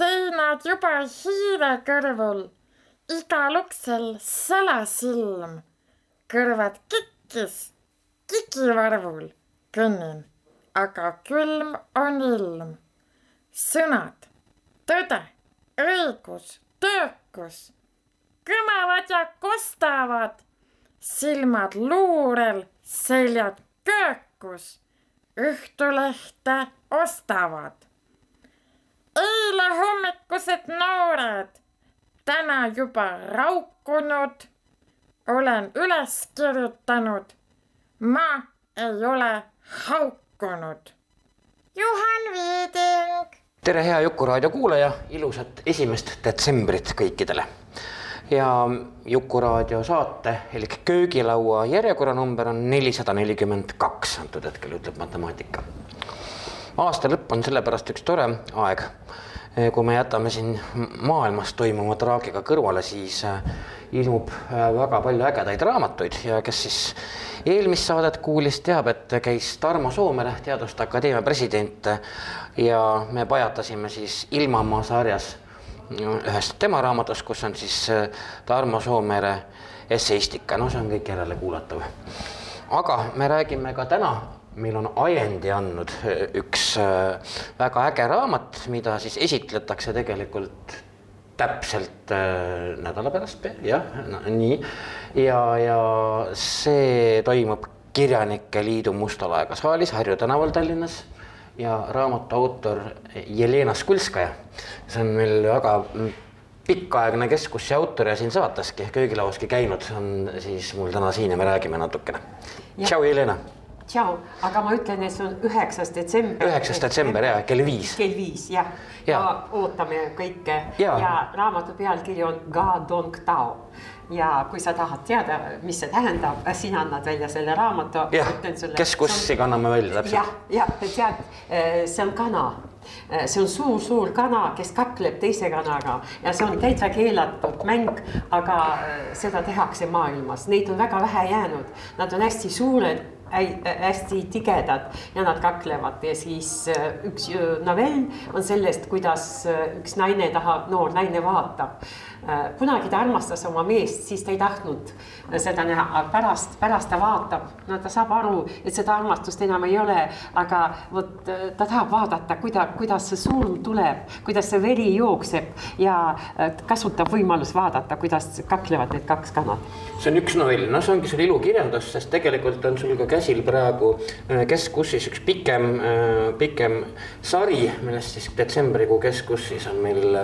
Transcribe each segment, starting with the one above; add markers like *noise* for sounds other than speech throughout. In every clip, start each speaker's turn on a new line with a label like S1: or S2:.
S1: seinad juba hiire kõrvul, igal uksel salasilm, kõrvad kikkis, kikivarvul kõnnin, aga külm on ilm. sõnad, tõde, õigus, töökus kõmavad ja kostavad, silmad luurel, seljad köökus, Õhtulehte ostavad eile hommikused noored, täna juba raukunud. olen üles kirjutanud. ma ei ole haukunud. Juhan Viiding.
S2: tere, hea Juku raadio kuulaja, ilusat esimest detsembrit kõikidele. ja Juku raadio saate elik köögilaua järjekorranumber on nelisada nelikümmend kaks antud hetkel, ütleb matemaatika aasta lõpp on sellepärast üks tore aeg. kui me jätame siin maailmas toimuva traagiga kõrvale, siis äh, ilmub äh, väga palju ägedaid raamatuid ja kes siis eelmist saadet kuulis, teab, et käis Tarmo Soomere, Teaduste Akadeemia president ja me pajatasime siis Ilmamaa sarjas ühest tema raamatust, kus on siis Tarmo Soomere esseistika, no see on kõik järelekuulatav. aga me räägime ka täna meil on ajendi andnud eh, üks eh, väga äge raamat, mida siis esitletakse tegelikult täpselt äh, nädala pärast, jah, nii. ja, ja see toimub Kirjanike Liidu Musta laega saalis Harju tänaval Tallinnas ja raamatu autor Jelena Skulskaja. see on meil väga pikaaegne keskus ja autor ja siin saateski köögilauaski käinud, on siis mul täna siin ja me räägime natukene. tšau, Jelena
S3: tšau, aga ma ütlen, et see on üheksas detsember.
S2: üheksas detsember ja kell viis.
S3: kell viis jah ja. ja., ootame kõike ja, ja raamatu pealkiri on Ga Dong Tao ja kui sa tahad teada, mis see tähendab, sina annad välja selle raamatu.
S2: jah, kes kussiga anname välja täpselt.
S3: jah, jah, tead, eh, see on kana eh, see on suur-suur kana, kes kakleb teise kanaga ja see on täitsa keelatud mäng, aga seda tehakse maailmas, neid on väga vähe jäänud, nad on hästi suured hästi tigedad ja nad kaklevad. Ja siis äh, üks äh, novell on sellest, kuidas äh, üks naine tahab, noor naine vaatab kunagi ta armastas oma meest, siis ta ei tahtnud seda näha, aga pärast, pärast ta vaatab, no ta saab aru, et seda armastust enam ei ole, aga vot äh, ta tahab vaadata, kuida-, kuidas see surm tuleb, kuidas see veri jookseb ja äh, kasutab võimalust vaadata, kuidas kaklevad need kaks kana.
S2: see on üks novell, noh, see ongi sul ilukirjandus, sest tegelikult on sul ka käsil praegu Keskussis üks pikem, pikem sari, millest siis detsembrikuu Keskussis on meil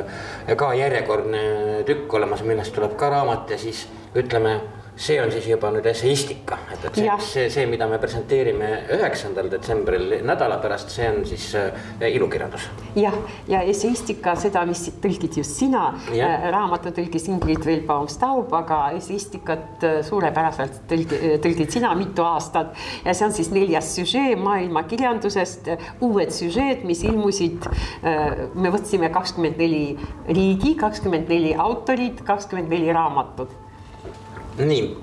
S2: ka järjekordne tükk olemas, millest tuleb ka raamat ja siis ütleme see on siis juba nüüd esseistika, et, et see, see, see, mida me presenteerime üheksandal detsembril nädala pärast, see on siis äh, ilukirjandus.
S3: jah, ja esseistika, seda, mis tõlgid just sina äh,, raamatu tõlgis Ingrid Velbaum-Staub, aga esseistikat äh, suurepäraselt tõlgi, äh, tõlgid sina mitu aastat. ja see on siis neljas süžee maailma kirjandusest, uued süžeed, mis ilmusid äh,, me võtsime kakskümmend neli riigi, kakskümmend neli autorit, kakskümmend neli raamatut
S2: nii,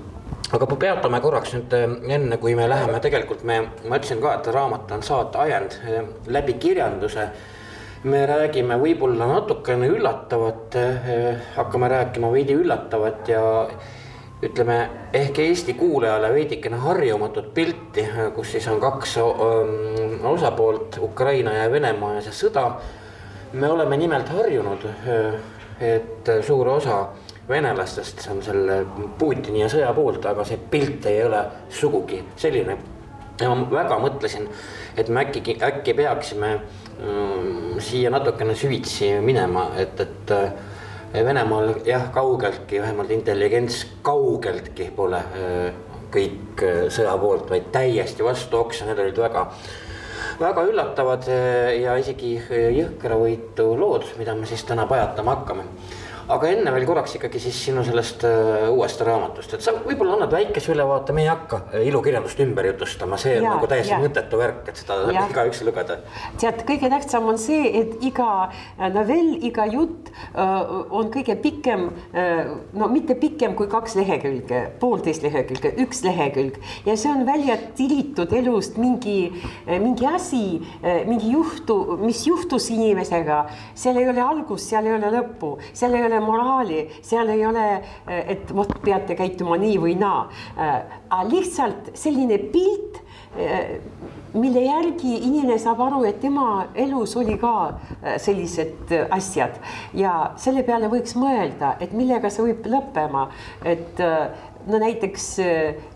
S2: aga peatame korraks nüüd äh, enne, kui me läheme, tegelikult me, ma ütlesin ka, et raamat on saate ajend äh, läbi kirjanduse. me räägime võib-olla natukene üllatavat, äh, hakkame rääkima veidi üllatavat ja ütleme ehk Eesti kuulajale veidikene harjumatut pilti, kus siis on kaks osapoolt, Ukraina ja Venemaa ja see sõda. me oleme nimelt harjunud, et suur osa venelastest on selle Putini ja sõja poolt, aga see pilt ei ole sugugi selline. ja ma väga mõtlesin, et me äkki, äkki peaksime ähm, siia natukene süvitsi minema, et, et äh, Venemaal jah, kaugeltki, vähemalt intelligents kaugeltki pole äh, kõik äh, sõja poolt, vaid täiesti vastu oksa, need olid väga väga üllatavad ja isegi jõhkravõitu lood, mida me siis täna pajatama hakkame aga enne veel korraks ikkagi siis sinu sellest uh, uuest raamatust, et sa võib-olla annad väikese ülevaate, me ei hakka äh, ilukirjandust ümber jutustama, see on ja, nagu täiesti ja. mõttetu värk, et seda ja. igaüks lugeda.
S3: tead, kõige tähtsam on see, et iga äh, novell, iga jutt on kõige pikem no mitte pikem kui kaks lehekülge, poolteist lehekülge, üks lehekülg ja see on välja tiritud elust mingi, mingi asi, mingi juhtu, mis juhtus inimesega, seal ei ole algust, seal ei ole lõppu, seal ei ole ole moraali, seal ei ole, et vot peate käituma nii või naa. aga lihtsalt selline pilt, mille järgi inimene saab aru, et tema elus oli ka sellised asjad. Ja selle peale võiks mõelda, et millega see võib lõppema, et no näiteks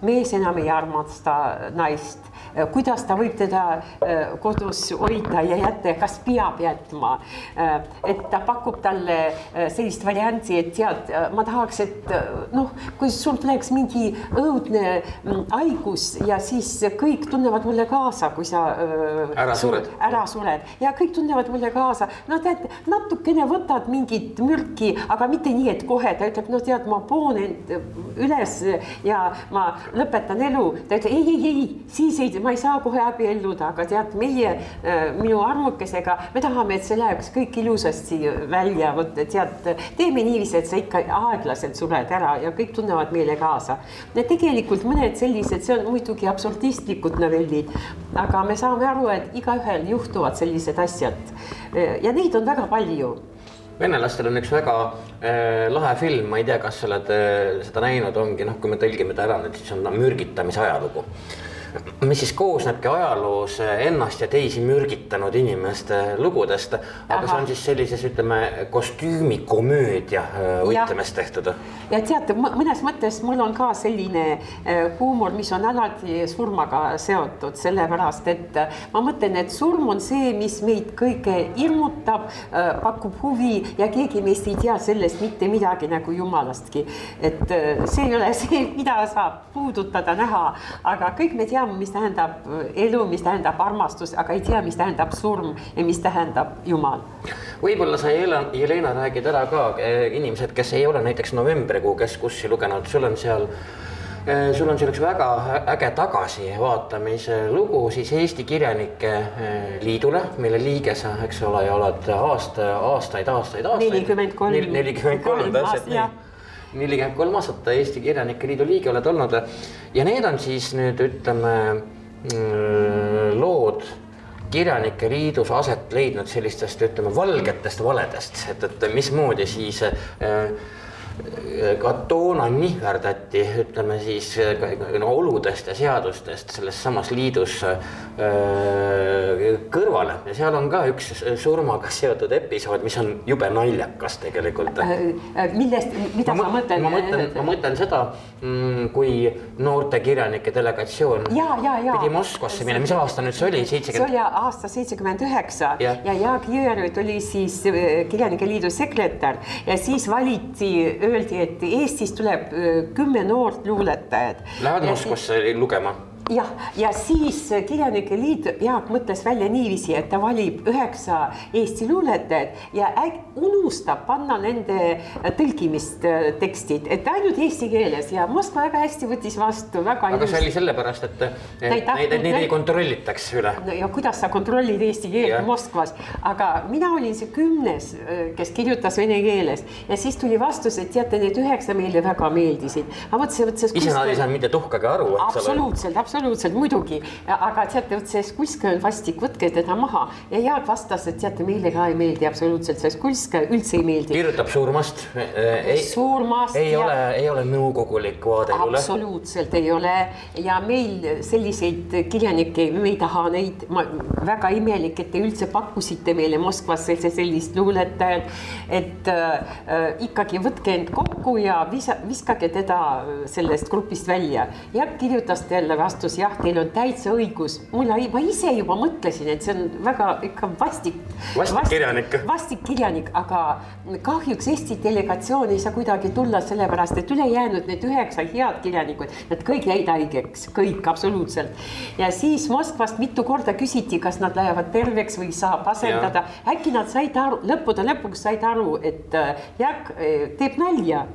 S3: mees enam ei armasta naist kuidas ta võib teda äh, kodus hoida ja jätta, kas peab jätma. Äh, et ta pakub talle sellist varianti, et tead, ma tahaks, et noh, kui sul tuleks mingi õudne mm, haigus ja siis kõik tunnevad mulle kaasa, kui sa
S2: ära sured,
S3: ära sured ja kõik tunnevad mulle kaasa. no tead, natukene võtad mingit mürki, aga mitte nii, et kohe ta ütleb, no tead, ma poon end üles ja ma lõpetan elu. ta ütleb ei, ei, ei, siis ei ma ei saa kohe abielluda, aga tead, meie äh, minu armukesega, me tahame, et see läheks kõik ilusasti välja, vot tead, teeme niiviisi, et sa ikka aeglaselt sured ära ja kõik tunnevad meile kaasa. Need tegelikult mõned sellised, see on muidugi absurdistlikud novellid, aga me saame aru, et igaühel juhtuvad sellised asjad. Äh, ja neid on väga palju
S2: venelastel on üks väga äh, lahe film, ma ei tea, kas sa oled äh, seda näinud, ongi noh, kui me tõlgime ta ära nüüd, siis on ta mürgitamise ajalugu mis siis koosnebki ajaloos ennast ja teisi mürgitanud inimeste lugudest, aga Aha. see on siis sellises, ütleme, kostüümikomöödia äh, võtmes tehtud.
S3: ja teate, mõnes mõttes mul on ka selline äh, huumor, mis on alati surmaga seotud, sellepärast et ma mõtlen, et surm on see, mis meid kõige hirmutab, pakub huvi ja keegi meist ei tea sellest mitte midagi nagu jumalastki. et see ei ole *laughs* see, mida saab puudutada, näha, aga kõik me teame tea, mis tähendab elu, mis tähendab armastus, aga ei tea, mis tähendab surm ja mis tähendab Jumal.
S2: võib-olla sa, Jelena, räägid ära ka eh, inimesed, kes ei ole näiteks novembrikuu Keskussi lugenud, sul on seal eh, sul on selleks väga äge tagasivaatamise lugu siis Eesti Kirjanike Liidule, mille liige sa, eks ole, ja oled aasta, aastaid, aastaid, aastaid.
S3: nelikümmend kolm.
S2: nelikümmend kolm, täpselt nii nelikümmend kolm aastat Eesti Kirjanike Liidu liige oled olnud. Ja need on siis nüüd ütleme mm, lood kirjanike liidus aset leidnud sellistest, ütleme, valgetest valedest, et, et mismoodi siis äh, ka toona nihverdati, ütleme siis no, oludest ja seadustest selles samas liidus öö, kõrvale ja seal on ka üks surmaga seotud episood, mis on jube naljakas tegelikult äh,.
S3: äh millest, mida ma, sa mõtled?
S2: ma mõtlen, ma mõtlen seda, mm, kui noorte kirjanike delegatsioon
S3: ja, ja, ja.
S2: pidi Moskvasse minema, mis aasta nüüd see oli,
S3: see oli aasta seitsekümmend üheksa ja Jaak Jõerüüt oli siis äh, Kirjanike Liidu sekretär ja siis valiti öeldi, et Eestis tuleb kümme noort luuletajat.
S2: Lähevad Moskvasse lugema
S3: jah, ja siis Kirjanike Liit, Jaak mõtles välja niiviisi, et ta valib üheksa Eesti luuletajat ja unustab panna nende tõlgimist äh, tekstid, et ainult eesti keeles ja Moskva väga hästi võttis vastu, väga.
S2: aga ilus. see oli sellepärast, et, et neid, neid, neid ei kontrollitaks üle.
S3: no ja kuidas sa kontrollid eesti keelt. Moskvas, aga mina olin see kümnes, äh, kes kirjutas vene keeles ja siis tuli vastus, et teate, need üheksa meile väga meeldisid.
S2: see, vot see. ise nad ei saanud mitte tuhkagi aru.
S3: absoluutselt, absoluutselt absoluutselt muidugi, aga teate, vot see Skulska on vastik, võtke teda maha ja Jaak vastas, et teate, meile ka ei meeldi absoluutselt see Skulska üldse ei meeldi.
S2: kirjutab Suurmast.
S3: ei, Suurmast.
S2: ei ja... ole, ei ole nõukogulik vaade.
S3: absoluutselt ei ole ja meil selliseid kirjanikke, me ei taha neid, ma väga imelik, et te üldse pakkusite meile Moskvas sellist luuletajat. et äh, ikkagi võtke end kokku ja visa, viskage teda sellest grupist välja. Jaak kirjutas talle vastu vastus jah, teil on täitsa õigus. mul, ma ise juba mõtlesin, et see on väga ikka vastik.
S2: vastik kirjanik.
S3: vastik kirjanik, aga kahjuks Eesti delegatsioon ei saa kuidagi tulla, sellepärast et ülejäänud need üheksa head kirjanikut, nad kõik jäid haigeks, kõik absoluutselt. ja siis Moskvast mitu korda küsiti, kas nad lähevad terveks või saab asendada, äkki nad said aru, lõppude lõpuks said aru, et äh, Jaak äh, teeb nalja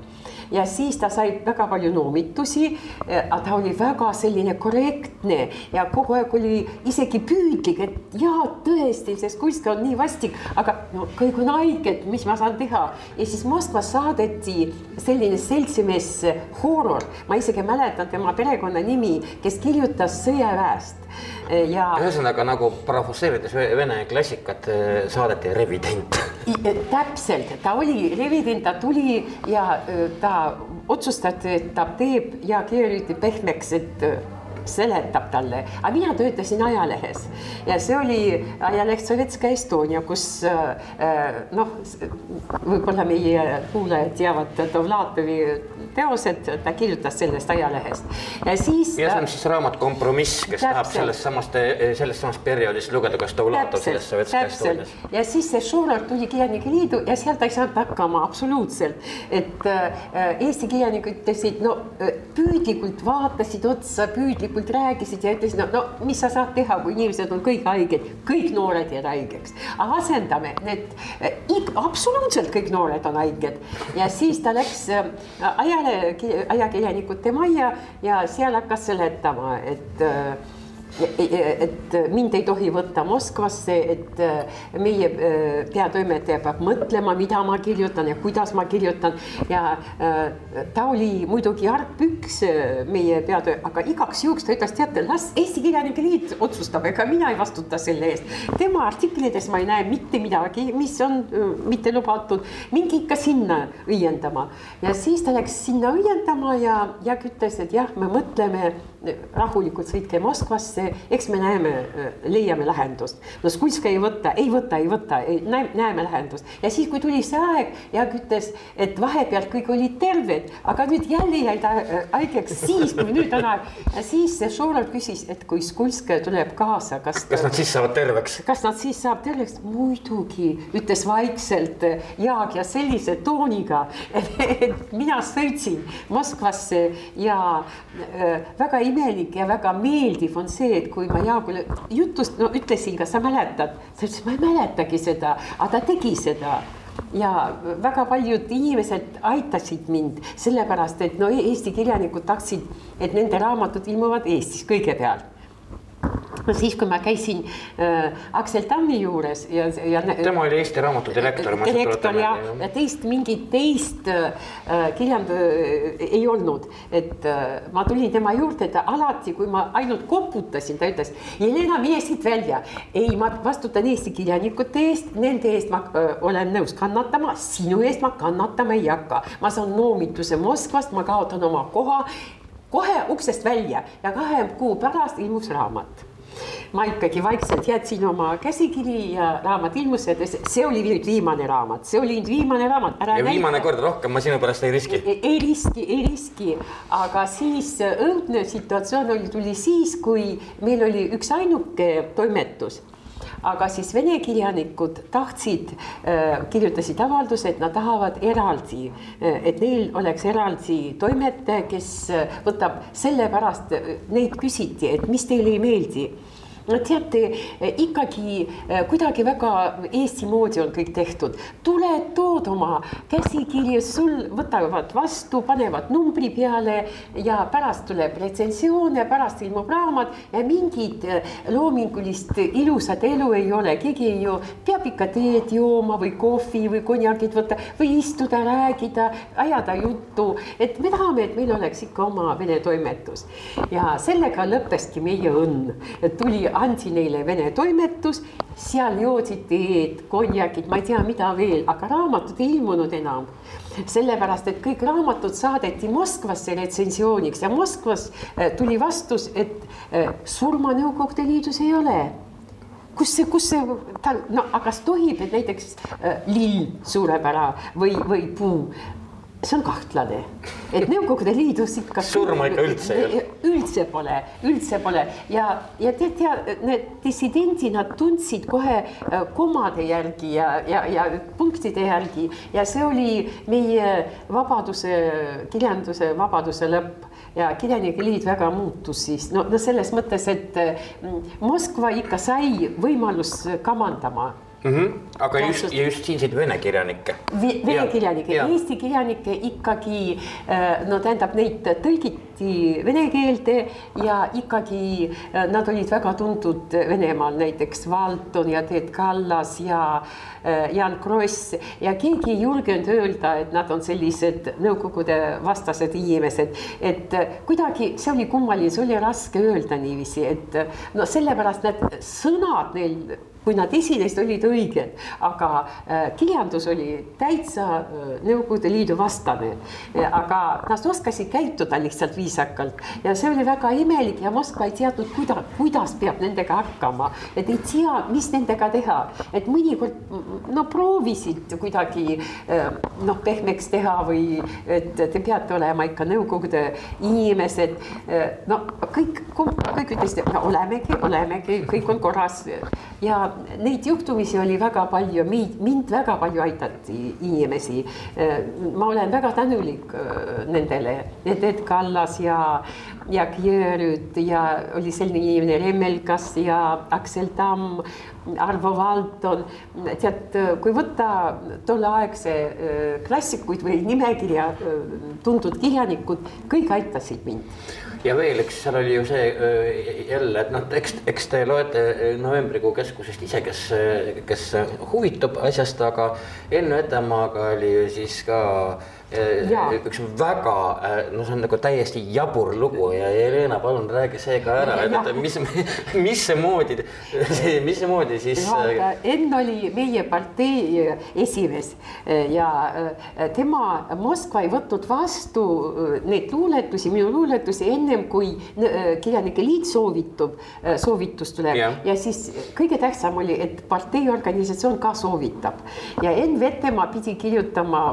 S3: ja siis ta sai väga palju noomitusi. ta oli väga selline korrektne ja kogu aeg oli isegi püüdlik, et jaa, tõesti, see Skulska on nii vastik, aga no kõik on haiged, mis ma saan teha. ja siis Moskvas saadeti selline seltsimees Horor, ma isegi mäletan tema perekonnanimi, kes kirjutas sõjaväest
S2: ja. ühesõnaga nagu parafusseerides vene klassikat saadeti revident.
S3: täpselt, ta oli revident, ta tuli ja ta otsustati, et ta teeb ja keeriti pehmeks, et seletab talle, aga mina töötasin ajalehes ja see oli ajaleht Sovetska Estonia, kus noh, võib-olla meie kuulajad teavad Dovlatovi teosed, ta kirjutas sellest ajalehest
S2: ja siis. ja see on siis raamat Kompromiss, kes täpselt. tahab sellest samast, sellest samast perioodist lugeda ka Stovlatov sellest Sovetska Estonias.
S3: ja siis see Šurov tuli Kirjanike Liidu ja sealt ta ei saanud hakkama absoluutselt, et äh, Eesti kirjanikud ütlesid, no püüdlikult vaatasid otsa, püüdlikult rääkisid ja ütlesid, no, no mis sa saad teha, kui inimesed on kõik haiged, kõik noored jäävad haigeks, asendame need, absoluutselt kõik noored on haiged ja siis ta läks äh, ajal peale ajakirjanikute majja ja seal hakkas seletama, et äh, et mind ei tohi võtta Moskvasse, et äh, meie äh, peatoimetaja peab mõtlema, mida ma kirjutan ja kuidas ma kirjutan. Ja äh, ta oli muidugi argpüks meie peatöö, aga igaks juhuks ta ütles, teate, las Eesti Kirjanike Liit otsustab, ega mina ei vastuta selle eest. tema artiklites ma ei näe mitte midagi, mis on mitte lubatud, minge ikka sinna õiendama. Ja siis ta läks sinna õiendama ja, ja ütles, et jah, me mõtleme rahulikult sõitke Moskvasse, eks me näeme, leiame lahendust. no Skulska ei võta, ei võta, ei võta, näeme lahendust ja siis, kui tuli see aeg, Jaak ütles, et vahepeal kõik olid terved, aga nüüd jälle jäi ta äh, haigeks siis, kui nüüd on aeg. ja siis Šorov küsis, et kui Skulska tuleb kaasa, kas.
S2: kas nad siis saavad terveks?
S3: kas nad siis saavad terveks? muidugi, ütles vaikselt Jaak ja sellise tooniga, *laughs* et mina sõitsin Moskvasse ja äh, väga ei imelik ja väga meeldiv on see, et kui ma Jaagule jutust, no ütlesin, kas sa mäletad, ta ütles, ma ei mäletagi seda, aga ta tegi seda. Ja väga paljud inimesed aitasid mind sellepärast, et no Eesti kirjanikud tahtsid, et nende raamatud ilmuvad Eestis kõigepealt *laughs* siis, kui ma käisin äh, Aksel Tammi juures ja, ja.
S2: tema oli Eesti Raamatu direktor.
S3: direktor ja, ja teist mingit teist äh, kirjand- äh, ei olnud, et äh, ma tulin tema juurde, ta alati, kui ma ainult koputasin, ta ütles, Jelena, mine siit välja. ei, ma vastutan Eesti kirjanikute eest, nende eest ma äh, olen nõus kannatama, sinu eest ma kannatama ei hakka. ma saan noomituse Moskvast, ma kaotan oma koha kohe uksest välja ja kahe kuu pärast ilmus raamat ma ikkagi vaikselt jätsin oma käsikiri ja raamat ilmus see oli nüüd viimane raamat, see oli nüüd viimane raamat.
S2: ja näita. viimane kord rohkem ma sinu pärast ei riski.
S3: ei riski, ei riski, aga siis õudne situatsioon oli, tuli siis, kui meil oli üksainuke toimetus aga siis vene kirjanikud tahtsid, äh, kirjutasid avalduse, et nad tahavad eraldi, äh, et neil oleks eraldi toimetaja, kes äh, võtab, sellepärast neid küsiti, et mis teile ei meeldi teate, ikkagi kuidagi väga Eesti moodi on kõik tehtud. tuled, tood oma käsikirja, sul võtavad vastu, panevad numbri peale ja pärast tuleb retsensioone, pärast ilmub raamat ja mingit loomingulist ilusat elu ei ole, keegi ju peab ikka teed jooma või kohvi või konjakit võtta või istuda, rääkida, ajada juttu, et me tahame, et meil oleks ikka oma vene toimetus. Ja sellega lõppeski meie õnn, et tuli andi neile Vene toimetus, seal joodi teed, konjakid, ma ei tea, mida veel, aga raamatud ei ilmunud enam. sellepärast, et kõik raamatud saadeti Moskvasse retsensiooniks ja Moskvas äh, tuli vastus, et äh, surma Nõukogude Liidus ei ole kus see, kus see, ta no, aga kas tohib, et näiteks äh, lill sureb ära või, või puu see on kahtlane, et Nõukogude Liidus ikka. *laughs*
S2: surma ikka üldse ei
S3: ole. üldse pole, üldse pole ja, ja tead ja need dissidendid, nad tundsid kohe äh, komade järgi ja, ja, ja punktide järgi ja see oli meie vabaduse, kirjanduse vabaduse lõpp ja Kirjanike Liit väga muutus siis no, no selles mõttes, et mm, Moskva ikka sai võimalus kamandama
S2: mm. -hmm. aga just, ja just siinseid vene kirjanikke.
S3: Vene kirjanikke, eesti kirjanikke ikkagi äh, no tähendab, neid tõlgiti vene keelde ja ikkagi äh, nad olid väga tuntud Venemaal, näiteks Valton ja Teet Kallas ja äh, Jan Kross ja keegi ei julgenud öelda, et nad on sellised Nõukogude vastased inimesed, et kuidagi see oli kummaline, see oli raske öelda niiviisi, et no sellepärast need sõnad neil kui nad esinesid, olid õiged, aga äh, kirjandus oli täitsa äh, Nõukogude Liidu vastane. aga nad oskasid käituda lihtsalt viisakalt. Ja see oli väga imelik ja Moskva ei teadnud, kuidas, kuidas peab nendega hakkama, et ei tea, mis nendega teha, et mõnikord no proovisid kuidagi äh, noh, pehmeks teha või et te peate olema ikka Nõukogude inimesed. no kõik, kõik ütlesid, no olemegi, olemegi, kõik on korras ja neid juhtumisi oli väga palju, mind, mind väga palju aitati inimesi. ma olen väga tänulik äh, nendele, Ed Kallas ja, ja Kjörüt ja oli selline inimene Remmelkas ja Aksel Tamm, Arvo Valton. tead, kui võtta tolleaegse äh, klassikuid või nimekirja äh, tuntud kirjanikud, kõik aitasid mind
S2: ja veel, eks seal oli ju see jälle, et noh, eks, eks te loete novembrikuu keskusest ise, kes, kes huvitub asjast, aga Enno Etemaaga oli ju siis ka Ja. üks väga, no see on nagu täiesti jabur lugu ja Jelena, palun räägi see ka ära, et mis, mismoodi, mismoodi siis.
S3: Enn oli meie partei esimees ja tema, Moskva ei võtnud vastu neid luuletusi, minu luuletusi ennem kui Kirjanike Liit soovitub, soovitus tuleb ja. ja siis kõige tähtsam oli, et partei organisatsioon ka soovitab ja Enn Vetemaa pidi kirjutama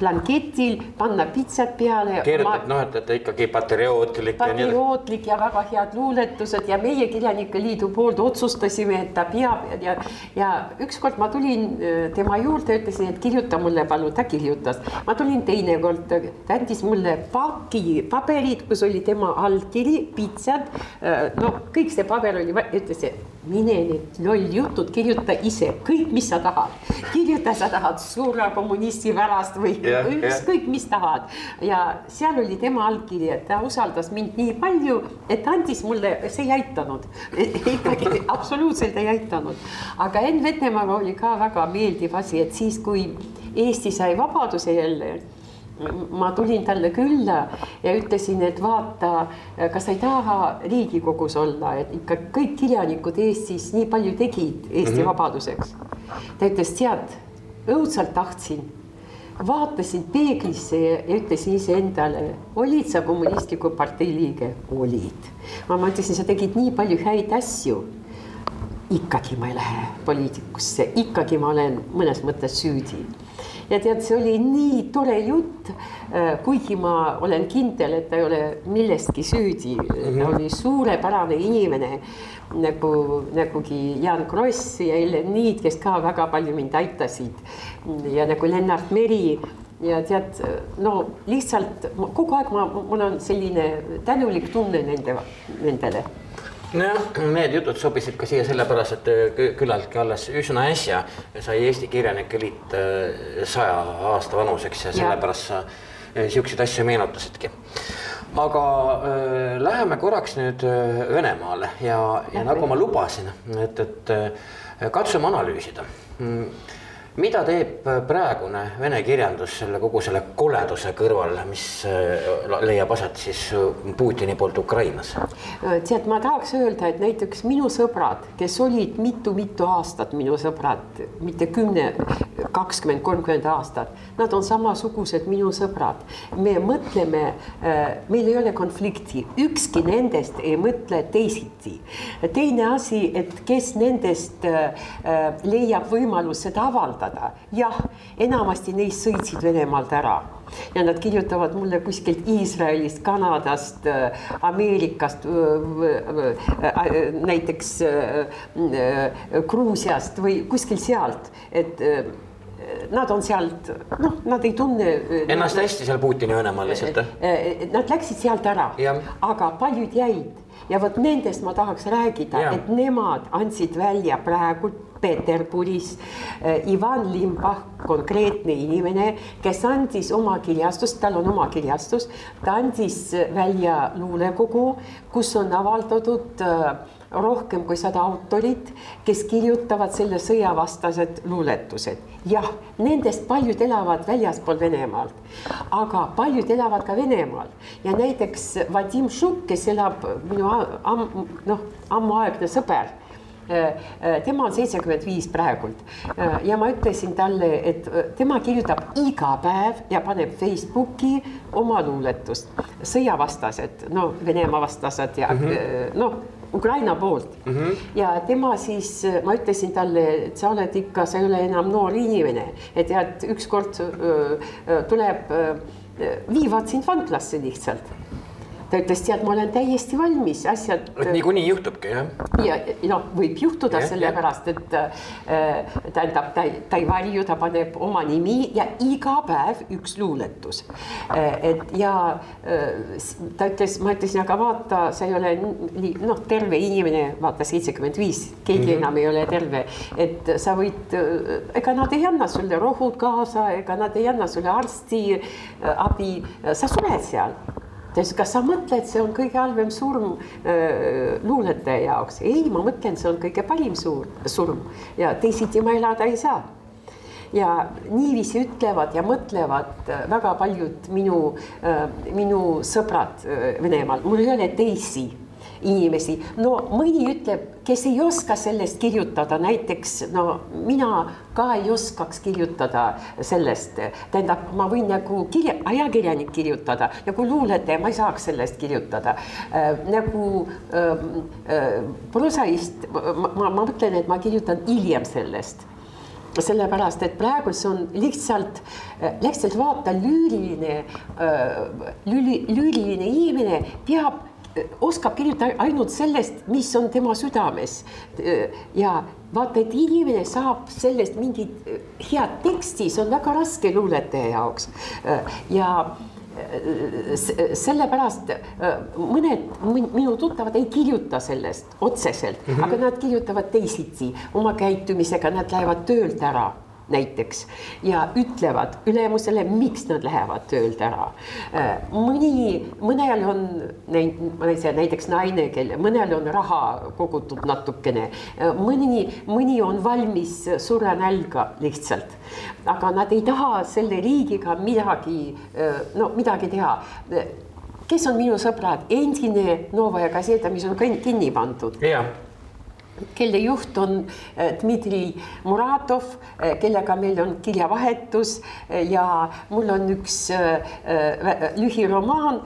S3: plan banketil, panna pitsat peale.
S2: kirjutab noh, et, et ikkagi patriootlik.
S3: patriootlik ja, ja väga head luuletused ja meie Kirjanike Liidu poolt otsustasime, et ta peab ja, ja ükskord ma tulin äh, tema juurde, ütlesin, et kirjuta mulle palun, ta kirjutas. ma tulin teinekord, ta andis mulle paki paberid, kus oli tema allkiri, pitsad. Äh, no kõik see paber oli, ütles, et mine need lolljutud, kirjuta ise kõik, mis sa tahad. kirjuta, sa tahad suure kommunisti pärast või yeah, ükskõik, mis tahad. ja seal oli tema allkiri, et ta usaldas mind nii palju, et andis mulle, see ei aitanud *laughs* ikkagi absoluutselt ei aitanud. aga Enn Vetemaaga oli ka väga meeldiv asi, et siis, kui Eesti sai vabaduse jälle ma tulin talle külla ja ütlesin, et vaata, kas sa ei taha Riigikogus olla, et ikka kõik kirjanikud Eestis nii palju tegid Eesti mm -hmm. vabaduseks. ta ütles, tead, õudselt tahtsin. vaatasin peeglisse ja ütlesin iseendale, olid sa kommunistliku partei liige? olid. ma mõtlesin, sa tegid nii palju häid asju ikkagi ma ei lähe poliitikusse, ikkagi ma olen mõnes mõttes süüdi ja tead, see oli nii tore jutt. Äh, kuigi ma olen kindel, et ta ei ole milleski süüdi. Ta oli suurepärane inimene nagu, nagugi Jaan Kross ja Ellen Niit, kes ka väga palju mind aitasid. Ja nagu Lennart Meri ja tead, no lihtsalt kogu aeg ma, mul on selline tänulik tunne nende, nendele
S2: nojah, need jutud sobisid ka siia sellepärast, et äh, küllaltki alles üsna äsja sai Eesti Kirjanike Liit äh, saja aasta vanuseks ja sellepärast sa äh, siukseid asju meenutasidki. aga äh, läheme korraks nüüd Venemaale ja, ja nagu ma lubasin, et, et katsume analüüsida. Mm, mida teeb praegune vene kirjandus selle kogu selle koleduse kõrval, mis äh, leiab aset siis Putini poolt Ukrainas?
S3: tead, ma tahaks öelda, et näiteks minu sõbrad, kes olid mitu-mitu aastat minu sõbrad, mitte kümne, kakskümmend, kolmkümmend aastat, nad on samasugused minu sõbrad. me mõtleme, äh, meil ei ole konflikti, ükski nendest ei mõtle teisiti. teine asi, et kes nendest äh, leiab võimaluse seda avaldada võimaldada. jah, enamasti neist sõitsid Venemaalt ära ja nad kirjutavad mulle kuskilt Iisraelist, Kanadast, Ameerikast, näiteks Gruusiast või kuskil sealt, et nad on sealt, noh, nad ei tunne.
S2: Ennast hästi seal Putini Venemaal lihtsalt.
S3: Nad läksid sealt ära, aga paljud jäid ja vot nendest ma tahaks rääkida, et nemad andsid välja praegu Peterburis Ivan Limbach, konkreetne inimene, kes andis oma kirjastust, tal on oma kirjastus, ta andis välja luulekogu, kus on avaldatud äh, rohkem kui sada autorit, kes kirjutavad selle sõjavastased luuletused. jah, nendest paljud elavad väljaspool Venemaalt, aga paljud elavad ka Venemaal ja näiteks Vadim Šuk, kes elab minu am, noh, ammuaegne sõber tema on seitsekümmend viis praegult ja ma ütlesin talle, et tema kirjutab iga päev ja paneb Facebooki oma luuletust, sõjavastased, no Venemaa vastased ja mm -hmm. noh Ukraina poolt mm. -hmm. ja tema siis, ma ütlesin talle, et sa oled ikka, sa ei ole enam noor inimene, et et ükskord tuleb, viivad sind vanglasse lihtsalt ta ütles, tead, ma olen täiesti valmis, asjad.
S2: niikuinii juhtubki jah.
S3: ja noh, võib juhtuda sellepärast, et äh, tähendab, ta, ta ei varju, ta paneb oma nimi ja iga päev üks luuletus äh,. et ja äh, ta ütles, ma ütlesin, aga vaata, sa ei ole noh, terve inimene, vaata seitsekümmend viis, keegi mm -hmm. enam ei ole terve, et sa võid, ega nad ei anna sulle rohud kaasa, ega nad ei anna sulle arsti abi, sa sured seal ta ütles, kas sa mõtled, see on kõige halvem surm äh, luuletaja jaoks? ei, ma mõtlen, see on kõige parim suur surm ja teisiti ma elada ei saa. ja niiviisi ütlevad ja mõtlevad äh, väga paljud minu äh,, minu sõbrad äh, Venemaal, mul ei ole teisi inimesi, no mõni ütleb, kes ei oska sellest kirjutada, näiteks no mina ka ei oskaks kirjutada sellest, tähendab, ma võin nagu kirja, ajakirjanik kirjutada, nagu luuletaja, ma ei saaks sellest kirjutada. Äh,. nagu äh, äh, prosaist, ma, ma, mõtlen, et ma kirjutan hiljem sellest. Sellepärast, et praegu see on lihtsalt, lihtsalt vaata lüüriline, äh, lüüri, lüüriline inimene peab oskab kirjutada ainult sellest, mis on tema südames. ja vaata, et inimene saab sellest mingit head teksti, see on väga raske luuletaja jaoks ja sellepärast mõned minu tuttavad ei kirjuta sellest otseselt mm, -hmm. aga nad kirjutavad teisiti oma käitumisega, nad lähevad töölt ära näiteks ja ütlevad ülemusele, miks nad lähevad töölt ära. Äh, mõni, mõnel on näiteks naine, kelle, mõnel on raha kogutud natukene, äh, mõni, mõni on valmis surenälga lihtsalt, aga nad ei taha selle riigiga midagi, äh, no midagi teha. Kes on minu sõbrad, endine Novaja Gazeta, mis on kinni pandud. Kelle juht on äh, Dmitri Muratov, äh, kellega meil on kirjavahetus äh, ja mul on üks lühiromaan.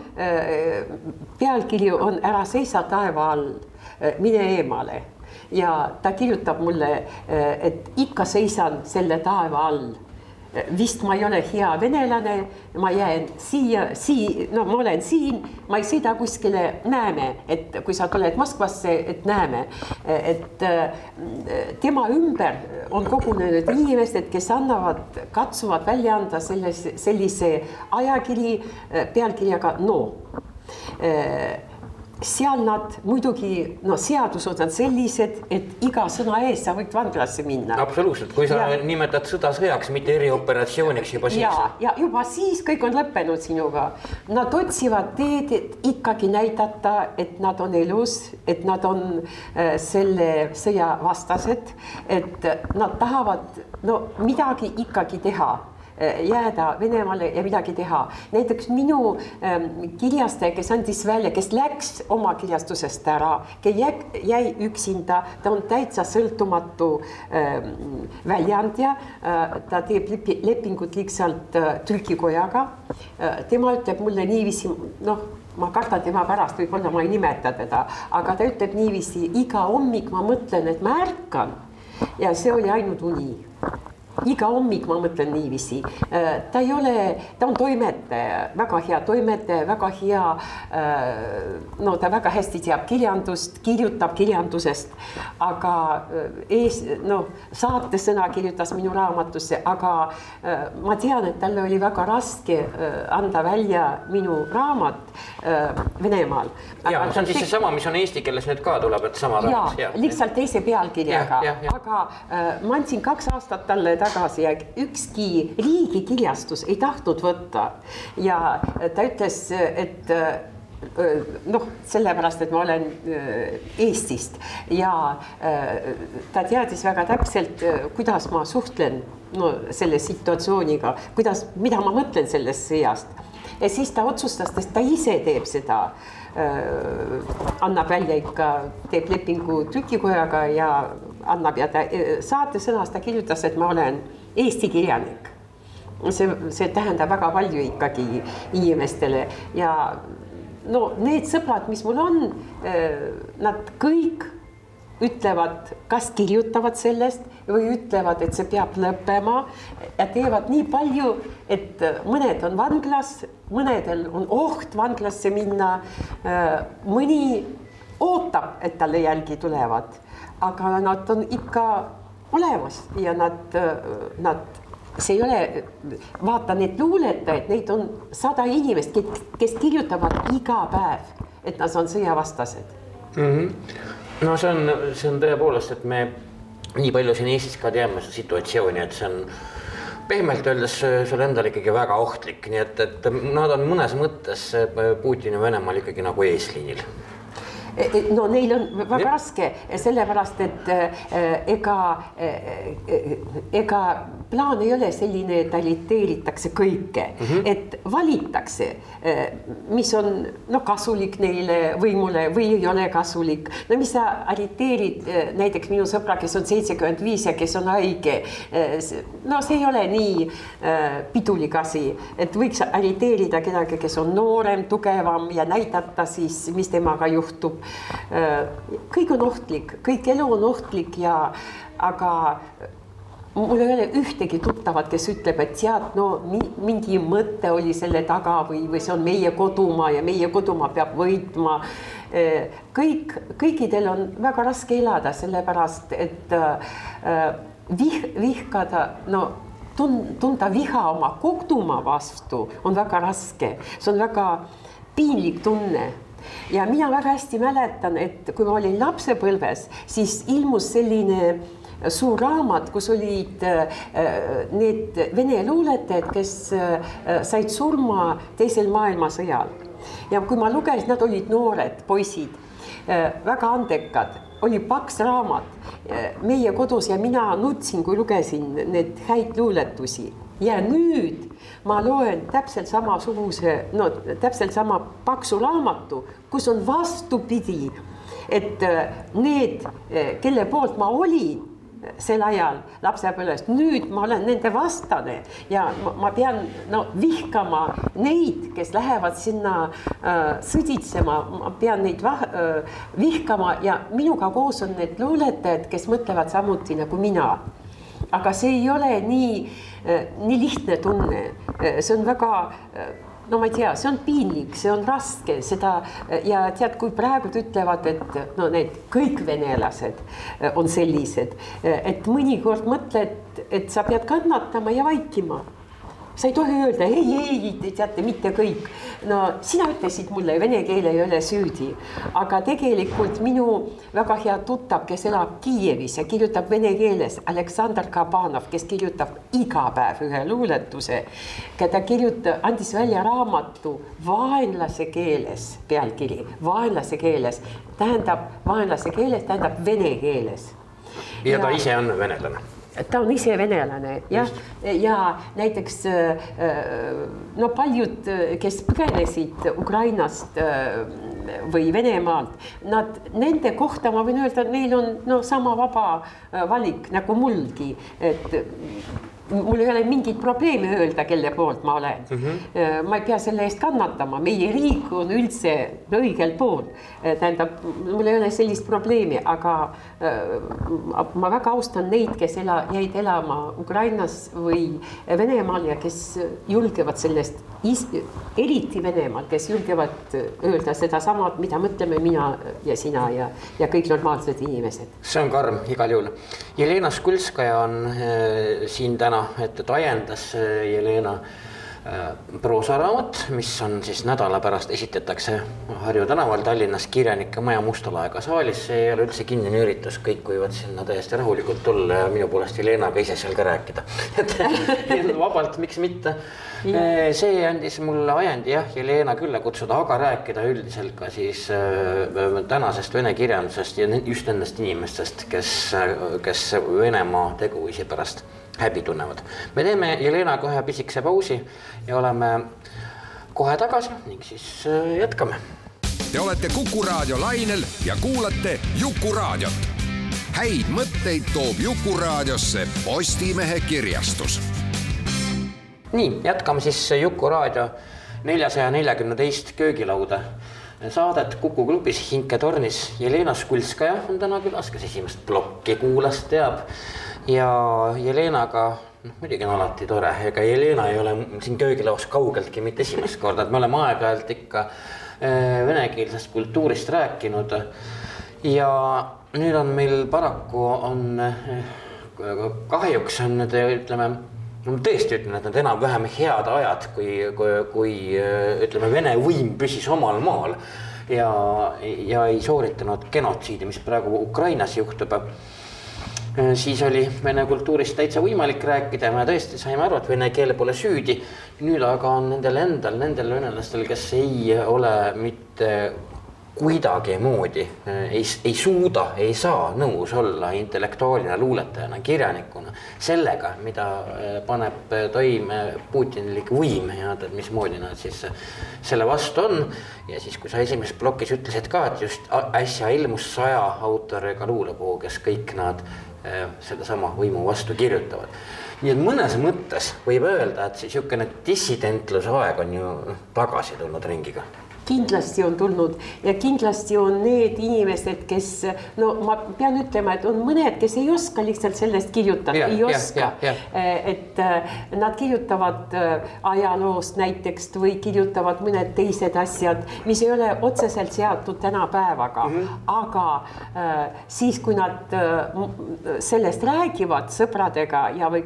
S3: pealkiri on Ära seisa taeva all, mine eemale ja ta kirjutab mulle, et ikka seisan selle taeva all vist ma ei ole hea venelane, ma jään siia, sii-, no ma olen siin, ma ei sõida kuskile, näeme, et kui sa tuled Moskvasse, et näeme, et äh, tema ümber on kogunenud inimesed, kes annavad, katsuvad välja anda selles, sellise ajakiri äh, pealkirjaga No. Äh, seal nad muidugi, no seadused on sellised, et iga sõna eest sa võid vanglasse minna.
S2: absoluutselt, kui sa ja, nimetad sõda sõjaks, mitte erioperatsiooniks juba siis.
S3: ja, ja juba siis kõik on lõppenud sinuga. Nad otsivad teed, et ikkagi näidata, et nad on elus, et nad on äh, selle sõja vastased, et nad tahavad no midagi ikkagi teha Eh, jääda Venemaale ja midagi teha. näiteks minu ähm, kirjastaja, kes andis välja, kes läks oma kirjastusest ära, jäi üksinda, ta on täitsa sõltumatu ähm, väljaandja äh,. ta teeb lepingut lihtsalt äh, trükikojaga äh,. tema ütleb mulle niiviisi, noh ma kardan tema pärast, võib-olla ma ei nimeta teda, aga ta ütleb niiviisi, iga hommik ma mõtlen, et ma ärkan ja see oli ainult uni iga hommik ma mõtlen niiviisi. ta ei ole, ta on toimetaja, väga hea toimetaja, väga hea. no ta väga hästi teab kirjandust, kirjutab kirjandusest, aga ees, no saatesõna kirjutas minu raamatusse, aga ma tean, et talle oli väga raske anda välja minu raamat Venemaal.
S2: ja see on siis seesama, mis on eesti keeles nüüd ka tuleb, et sama raamat.
S3: lihtsalt teise pealkirjaga, aga ma andsin kaks aastat talle tagasi ja ükski riigikirjastus ei tahtnud võtta. ja ta ütles, et noh, sellepärast, et ma olen Eestist ja ta teadis väga täpselt, kuidas ma suhtlen no selle situatsiooniga, kuidas, mida ma mõtlen sellest sõjast. ja siis ta otsustas, et ta ise teeb seda annab välja ikka, teeb lepingu trükikojaga ja annab ja ta saatesõnas ta kirjutas, et ma olen Eesti kirjanik. see, see tähendab väga palju ikkagi inimestele ja no need sõbrad, mis mul on, nad kõik ütlevad, kas kirjutavad sellest või ütlevad, et see peab lõppema ja teevad nii palju, et mõned on vanglas, mõnedel on oht vanglasse minna. mõni ootab, et talle jälgi tulevad, aga nad on ikka olemas ja nad, nad see ei ole, vaata neid luuletajaid, neid on sada inimest, kes kirjutavad iga päev, et nad on sõjavastased
S2: mm. -hmm no see on, see on tõepoolest, et me nii palju siin Eestis ka teame seda situatsiooni, et see on pehmelt öeldes sulle endale ikkagi väga ohtlik, nii et, et nad on mõnes mõttes Putini Venemaal ikkagi nagu eesliinil
S3: no neil on väga ja. raske, sellepärast et ega, ega plaan ei ole selline, et agiteeritakse kõike mm, -hmm. et valitakse, mis on noh, kasulik neile võimule või ei ole kasulik. no mis sa agiteerid näiteks minu sõbra, kes on seitsekümmend viis ja kes on haige. no see ei ole nii pidulik asi, et võiks agiteerida kedagi, kes on noorem, tugevam ja näidata siis, mis temaga juhtub kõik on ohtlik, kõik elu on ohtlik ja aga mul ei ole ühtegi tuttavat, kes ütleb, et tead, no mingi mõte oli selle taga või, või see on meie kodumaa ja meie kodumaa peab võitma. Äh, kõik, kõikidel on väga raske elada, sellepärast et äh, vih-, vihkada, no tun-, tunda viha oma kodumaa vastu on väga raske, see on väga piinlik tunne ja mina väga hästi mäletan, et kui ma olin lapsepõlves, siis ilmus selline suur raamat, kus olid äh, need vene luuletajad, kes äh, said surma teisel maailmasõjal. ja kui ma lugesin, nad olid noored poisid, äh, väga andekad, oli paks raamat meie kodus ja mina nutsin, kui lugesin neid häid luuletusi ja nüüd ma loen täpselt samasuguse, no täpselt sama paksu raamatu, kus on vastupidi. et äh, need, äh, kelle poolt ma olin äh, sel ajal lapsepõlvest, nüüd ma olen nende vastane ja ma, ma pean no vihkama neid, kes lähevad sinna äh, sõditsema, ma pean neid vah, äh, vihkama ja minuga koos on need luuletajad, kes mõtlevad samuti nagu mina. aga see ei ole nii äh, nii lihtne tunne, see on väga no ma ei tea, see on piinlik, see on raske, seda ja tead, kui praegu ütlevad, et no need kõik venelased on sellised, et mõnikord mõtled, et sa pead kannatama ja vaikima sa ei tohi öelda ei, ei, teate, mitte kõik. no sina ütlesid mulle, vene keel ei ole süüdi, aga tegelikult minu väga hea tuttav, kes elab Kiievis ja kirjutab vene keeles, Aleksandr Kabanov, kes kirjutab iga päev ühe luuletuse. ta kirjutab, andis välja raamatu vaenlase keeles, pealkiri vaenlase keeles, tähendab vaenlase keeles, tähendab vene keeles.
S2: ja ta ise on venelane
S3: ta on ise venelane jah, ja näiteks no paljud, kes põgenesid Ukrainast või Venemaalt, nad, nende kohta ma võin öelda, et neil on no sama vaba valik nagu mulgi, et mul ei ole mingit probleemi öelda, kelle poolt ma olen mm. -hmm. ma ei pea selle eest kannatama, meie riik on üldse õigel pool. tähendab, mul ei ole sellist probleemi, aga ma väga austan neid, kes ela, jäid elama Ukrainas või Venemaal ja kes julgevad sellest, eriti Venemaal, kes julgevad öelda sedasama, mida mõtleme mina ja sina ja, ja kõik normaalsed inimesed.
S2: see on karm igal juhul. Jelena Skulskaja on äh, siin täna täna, et, et ajendas Jelena äh, proosaraamat, mis on siis nädala pärast esitatakse Harju tänaval Tallinnas Kirjanike Maja Mustalaega saalis, see ei ole üldse kinnine üritus, kõik võivad sinna täiesti rahulikult tulla ja minu poolest Helenaga ise seal ka rääkida. *laughs* Et vabalt, miks mitte. Äh, see andis mulle ajendi jah, Helena külla kutsuda, aga rääkida üldiselt ka siis äh, tänasest vene kirjandusest ja just nendest inimestest, kes, kes Venemaa teguviisi pärast häbi tunnevad. me teeme Jelenaga ühe pisikese pausi ja oleme kohe tagasi ning siis äh, jätkame.
S4: Te olete Kuku raadio lainel ja kuulate Jukuraadiot. häid mõtteid toob Jukuraadiosse Postimehe kirjastus.
S2: nii, jätkame siis Jukuraadio neljasaja neljakümne teist köögilauda saadet Kuku klubis Hinke tornis. Jelena Skulskaja on täna külas, kes esimest plokki kuulas, teab ja Jelenaga noh, muidugi on alati tore, ega Jelena ei ole siin köögilaos kaugeltki mitte esimest korda, et me oleme aeg-ajalt ikka äh, venekeelsest kultuurist rääkinud. ja nüüd on meil paraku on äh, kahjuks on need ütleme ma tõesti ütlen, et need enam-vähem head ajad, kui, kui, kui äh, ütleme, Vene võim püsis omal maal. Ja, ja ei sooritanud genotsiidi, mis praegu Ukrainas juhtub siis oli vene kultuurist täitsa võimalik rääkida ja me tõesti saime aru, et vene keel pole süüdi. nüüd aga on nendel endal, nendel venelastel, kes ei ole mitte kuidagimoodi, äh, ei, ei suuda, ei saa nõus olla intellektuaalina, luuletajana, kirjanikuna sellega, mida äh, paneb toime Putinlik võim ja tead, mismoodi nad siis selle vastu on. ja siis, kui sa esimeses plokis ütlesid ka, et just äsja ilmus saja autoriga luulepuu, kes kõik nad sedasama võimu vastu kirjutavad. nii et mõnes mõttes võib öelda, et niisugune dissidentluse aeg on ju noh, tagasi tulnud ringiga
S3: kindlasti on tulnud ja kindlasti on need inimesed, kes no ma pean ütlema, et on mõned, kes ei oska lihtsalt sellest kirjutada, ei oska. Eh, et eh, nad kirjutavad eh, ajaloost näiteks või kirjutavad mõned teised asjad, mis ei ole otseselt seotud tänapäevaga mm, -hmm. aga siis, kui nad sellest räägivad sõpradega ja või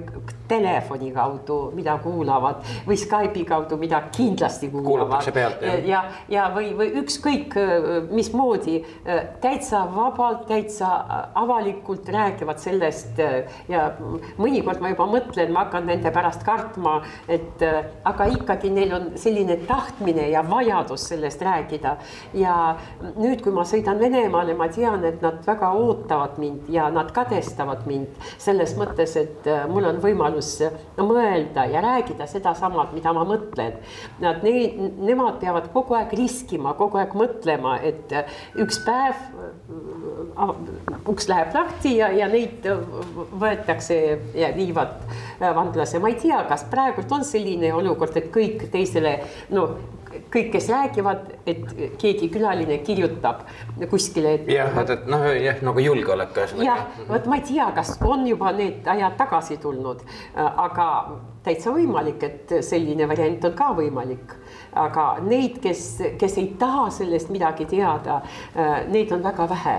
S3: telefoni kaudu, mida kuulavad või Skype'i kaudu, mida kindlasti kuulavad. ja, ja või, või ükskõik mismoodi täitsa vabalt, täitsa avalikult räägivad sellest ja mõnikord ma juba mõtlen, ma hakkan nende pärast kartma, et aga ikkagi neil on selline tahtmine ja vajadus sellest rääkida. ja nüüd, kui ma sõidan Venemaale, ma tean, et nad väga ootavad mind ja nad kadestavad mind selles mõttes, et mul on võimalus mõelda ja rääkida sedasama, mida ma mõtlen. Nad, nemad peavad kogu aeg riskima, kogu aeg mõtlema, et üks päev äh, uks läheb lahti ja, ja neid võetakse ja viivad vanglasse. ma ei tea, kas praegult on selline olukord, et kõik teisele no kõik, kes räägivad, et keegi külaline kirjutab kuskile et....
S2: jah, et, et noh, jah nagu julgeolek
S3: ühesõnaga. jah, vot ma ei tea, kas on juba need ajad tagasi tulnud, aga täitsa võimalik, et selline variant on ka võimalik. aga neid, kes, kes ei taha sellest midagi teada, neid on väga vähe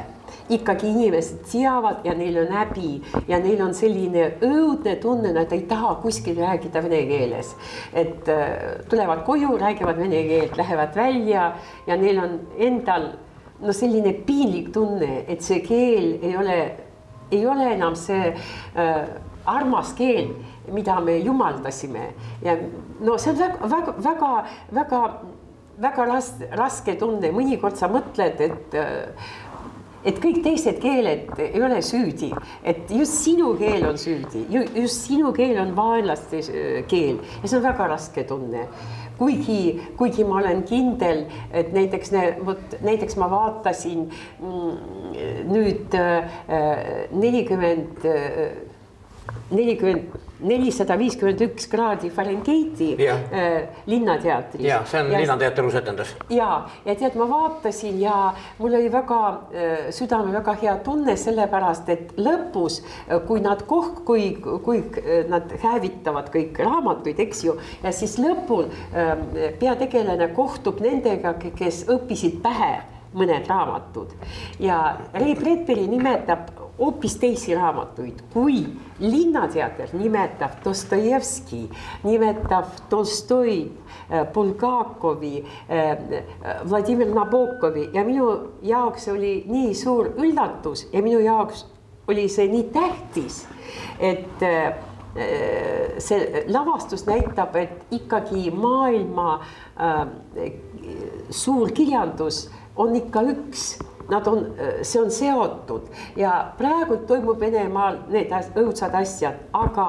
S3: ikkagi inimesed teavad ja neil on häbi ja neil on selline õudne tunne, nad ei taha kuskil rääkida vene keeles. et äh, tulevad koju, räägivad vene keelt, lähevad välja ja neil on endal no selline piinlik tunne, et see keel ei ole, ei ole enam see äh, armas keel, mida me jumaldasime ja no see on väga, väga, väga, väga väga ras-, raske tunne, mõnikord sa mõtled, et äh, et kõik teised keeled ei ole süüdi, et just sinu keel on süüdi, just sinu keel on vaenlaste äh, keel. Ja see on väga raske tunne. Kuigi, kuigi ma olen kindel, et näiteks, vot näiteks ma vaatasin mm, nüüd äh, nelikümmend, äh, nelikümmend nelisada viiskümmend üks kraadi Fahrenheiti
S2: Jah.
S3: äh, Linnateatris.
S2: ja see on Linnateatri uus etendus.
S3: ja, ja tead, ma vaatasin ja mul oli väga äh, südamel väga hea tunne, sellepärast et lõpus, kui nad koh-, kui, kui äh, nad hävitavad kõik raamatuid, eks ju, ja siis lõpul äh, peategelane kohtub nendega, kes õppisid pähe mõned raamatud ja Ray Bradbury nimetab hoopis teisi raamatuid, kui Linnateater nimetab Dostojevski, nimetab Tolstoid, Bulgakovi, Vladimir Nabokovi. Ja minu jaoks oli nii suur üllatus ja minu jaoks oli see nii tähtis, et see lavastus näitab, et ikkagi maailma äh, suur kirjandus on ikka üks nad on, see on seotud. Ja praegu toimub Venemaal need õudsad asjad, aga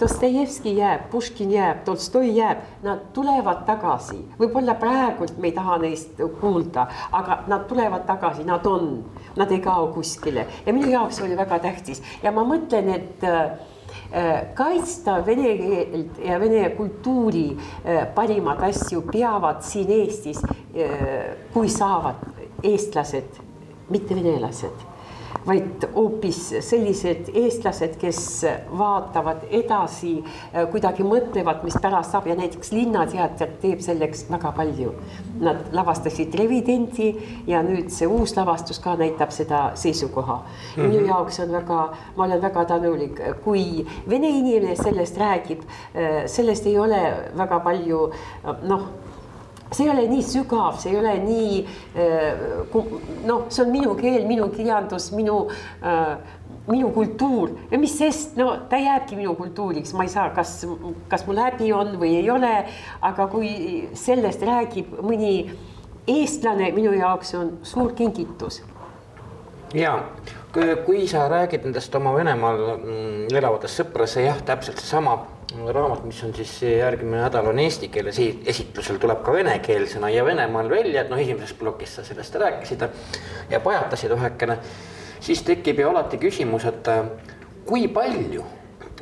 S3: Dostojevski jääb, Puškin jääb, Tolstoi jääb, nad tulevad tagasi. võib-olla praegult me ei taha neist kuulda, aga nad tulevad tagasi, nad on, nad ei kao kuskile. Ja minu jaoks oli väga tähtis. Ja ma mõtlen, et kaitsta vene keelt ja vene kultuuri parimaid asju peavad siin Eestis, kui saavad eestlased, mitte venelased, vaid hoopis sellised eestlased, kes vaatavad edasi, kuidagi mõtlevad, mis pärast saab ja näiteks Linnateater teeb selleks väga palju. Nad lavastasid Revidenti ja nüüd see uus lavastus ka näitab seda seisukoha mm. -hmm. minu jaoks on väga, ma olen väga tänulik, kui vene inimene sellest räägib, sellest ei ole väga palju noh see ei ole nii sügav, see ei ole nii noh, see on minu keel, minu kirjandus, minu minu kultuur ja mis sest, no ta jääbki minu kultuuriks, ma ei saa, kas, kas mul häbi on või ei ole, aga kui sellest räägib mõni eestlane, minu jaoks on suur kingitus.
S2: Ja kui sa räägid nendest oma Venemaal mm, elavatest sõpradest, jah, täpselt seesama raamat, mis on siis järgmine nädal on eesti keeles esitlusel, tuleb ka venekeelsena ja Venemaal välja, et noh, esimeses plokis sa sellest rääkisid ja pajatasid vähekene. siis tekib ju alati küsimus, et kui palju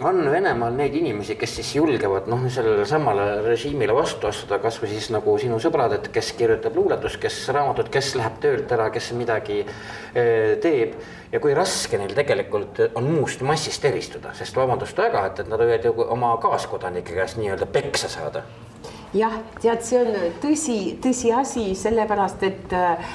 S2: on Venemaal neid inimesi, kes siis julgevad noh, sellele samale režiimile vastu astuda, kasvõi siis nagu sinu sõbrad, et kes kirjutab luuletust, kes raamatut, kes läheb töölt ära, kes midagi eh, teeb. ja kui raske neil tegelikult on muust massist eristuda, sest vabandust väga, et, et nad võivad ju oma kaaskodanike käest nii-öelda peksa saada
S3: jah, tead, see on tõsi, tõsiasi, sellepärast et äh,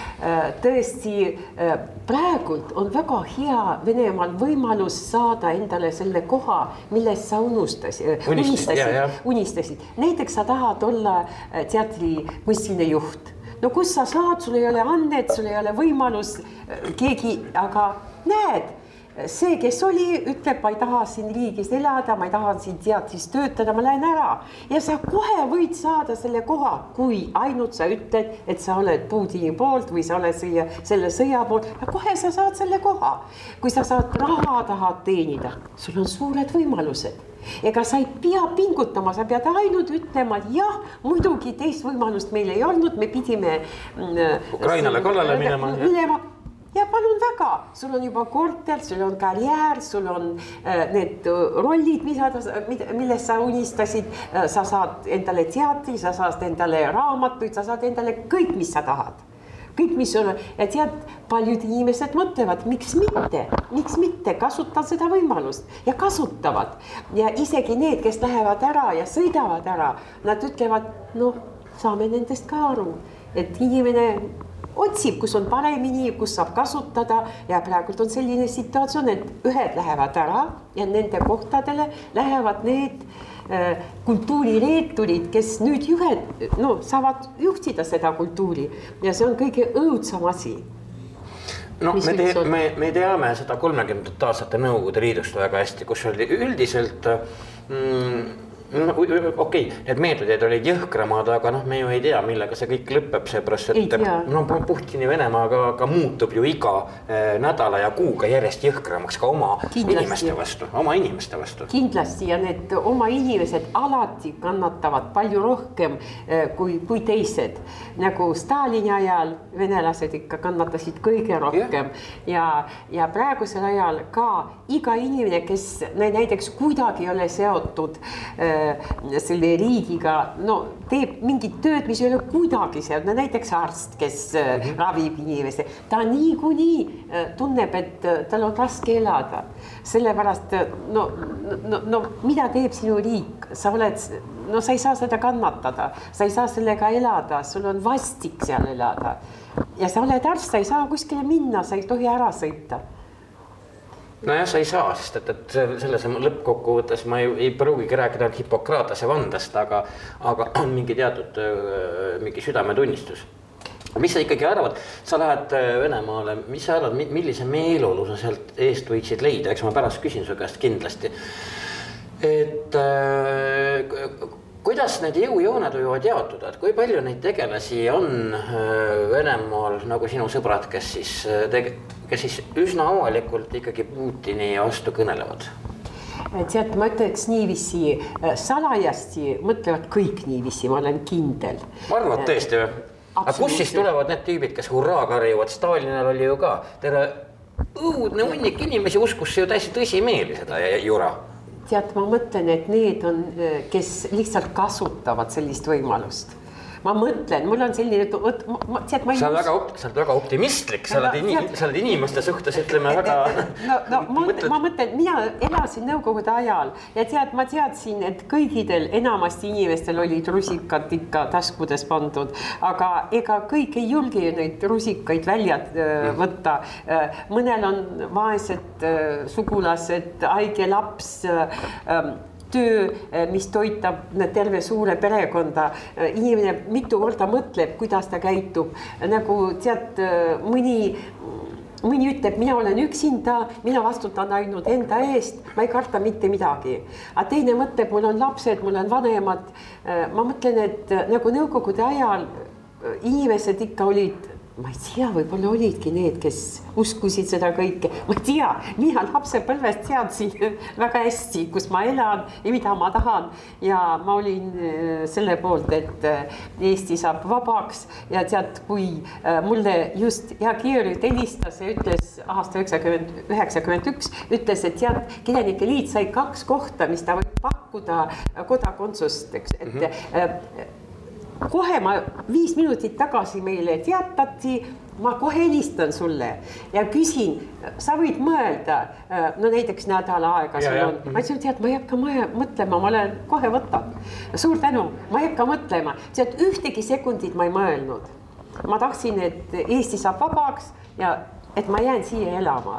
S3: tõesti äh, praegult on väga hea Venemaal võimalus saada endale selle koha, millest sa unustasid, unistasid, unistasid. näiteks sa tahad olla äh, teatri kunstiline juht no kus sa saad, sul ei ole annet, sul ei ole võimalus keegi, aga näed see, kes oli, ütleb, ma ei taha siin riigis elada, ma ei taha siin teatris töötada, ma lähen ära ja sa kohe võid saada selle koha, kui ainult sa ütled, et sa oled Putini poolt või sa oled siia selle sõja poolt ja kohe sa saad selle koha. kui sa saad raha tahad teenida, sul on suured võimalused ega sa ei pea pingutama, sa pead ainult ütlema, et jah, muidugi teist võimalust meil ei olnud, me pidime
S2: mm,. Ukrainale kallale minema.
S3: minema ja palun väga, sul on juba korter, sul on karjäär, sul on äh, need rollid, mida, millest sa unistasid äh,. sa saad endale teatri, sa saad endale raamatuid, sa saad endale kõik, mis sa tahad. kõik, mis on ja tead, paljud inimesed mõtlevad, miks mitte, miks mitte, kasutan seda võimalust ja kasutavad. ja isegi need, kes lähevad ära ja sõidavad ära, nad ütlevad, noh, saame nendest ka aru, et inimene otsib, kus on paremini, kus saab kasutada ja praegult on selline situatsioon, et ühed lähevad ära ja nende kohtadele lähevad need äh, kultuurireeturid, kes nüüd juhed, no saavad juhtida seda kultuuri ja see on kõige õudsam asi.
S2: No me, te, me, me teame seda kolmekümnendate aastate Nõukogude Liidust väga hästi, kus oli üldiselt mm, no okei okay,, need meetodid olid jõhkramad, aga noh, me ju ei tea, millega see kõik lõpeb, seepärast et no Putini Venemaa ka, muutub ju iga äh, nädala ja kuuga järjest jõhkramaks ka oma kindlasti. inimeste vastu, oma inimeste vastu.
S3: kindlasti ja need oma inimesed alati kannatavad palju rohkem äh, kui, kui teised. nagu Stalini ajal venelased ikka kannatasid kõige rohkem yeah. ja, ja praegusel ajal ka iga inimene, kes näiteks kuidagi ei ole seotud äh, selle riigiga, no teeb mingit tööd, mis ei ole kuidagi seal, no näiteks arst, kes mm -hmm. ravib inimesi, ta niikuinii äh, tunneb, et äh, tal on raske elada. sellepärast no, no, no mida teeb sinu riik, sa oled, no sa ei saa seda kannatada, sa ei saa sellega elada, sul on vastik seal elada. ja sa oled arst, sa ei saa kuskile minna, sa ei tohi ära sõita
S2: nojah, sa ei saa, sest et, et selles lõppkokkuvõttes ma ei, ei pruugigi rääkida ainult Hippokratese vandest, aga, aga *clears throat* on mingi teatud mingi südametunnistus. mis sa ikkagi arvad, sa lähed Venemaale, mis sa arvad, millise meeleolu sa sealt eest võiksid leida, eks ma pärast küsin su käest kindlasti. et kuidas need jõujooned võivad jaotuda, et kui palju neid tegelasi on Venemaal nagu sinu sõbrad, kes siis tege-, kes siis üsna avalikult ikkagi Putini vastu kõnelevad
S3: tead, ma ütleks niiviisi, äh, salajasti mõtlevad kõik niiviisi, ma olen kindel.
S2: arvad tõesti või? aga kust siis tulevad need tüübid, kes hurraa karjuvad, Stalinil oli ju ka terve õudne hunnik inimesi uskus ju täiesti tõsimeeli seda jura.
S3: Tead, ma mõtlen, et need on, äh, kes lihtsalt kasutavad sellist võimalust ma mõtlen, mul on selline, vot ma tead, ma
S2: ei. sa oled väga, sa oled väga optimistlik, sa oled ini-, sa oled inimeste suhtes, ütleme väga.
S3: no, no *laughs* ma, ma mõtlen, mina elasin nõukogude ajal ja tead, ma teadsin, et kõigidel, enamasti inimestel olid rusikad ikka taskudes pandud, aga ega kõik ei julge ju neid rusikaid välja äh, võtta. Äh, mõnel on vaesed äh, sugulased, haige laps ähm, töö, eh, mis toitab terve suure perekonda. Eh, inimene mitu korda mõtleb, kuidas ta käitub, nagu tead, eh, mõni mõni ütleb, mina olen üksinda, mina vastutan ainult enda eest, ma ei karda mitte midagi. aga teine mõtleb, mul on lapsed, mul on vanemad. ma mõtlen, et nagu nõukogude ajal inimesed ikka olid ma ei tea, võib-olla olidki need, kes uskusid seda kõike, ma ei tea, mina lapsepõlvest teadsin väga hästi, kus ma elan ja mida ma tahan. ja ma olin äh, selle poolt, et äh, Eesti saab vabaks ja tead, kui äh, mulle just hea Georg helistas ja ütles aasta üheksakümmend, üheksakümmend üks, ütles, et tead, Kirjanike Liit sai kaks kohta, mis ta võib pakkuda kodakondsust, eks, et mm. -hmm kohe ma viis minutit tagasi meile teatati, ma kohe helistan sulle ja küsin, sa võid mõelda, no näiteks nädal aega sul on, ma ütlesin, tead, ma ei hakka mõtlema, ma olen, kohe võtan. suur tänu, ma ei hakka mõtlema, tead ühtegi sekundit ma ei mõelnud. ma tahtsin, et Eesti saab vabaks ja et ma jään siia elama,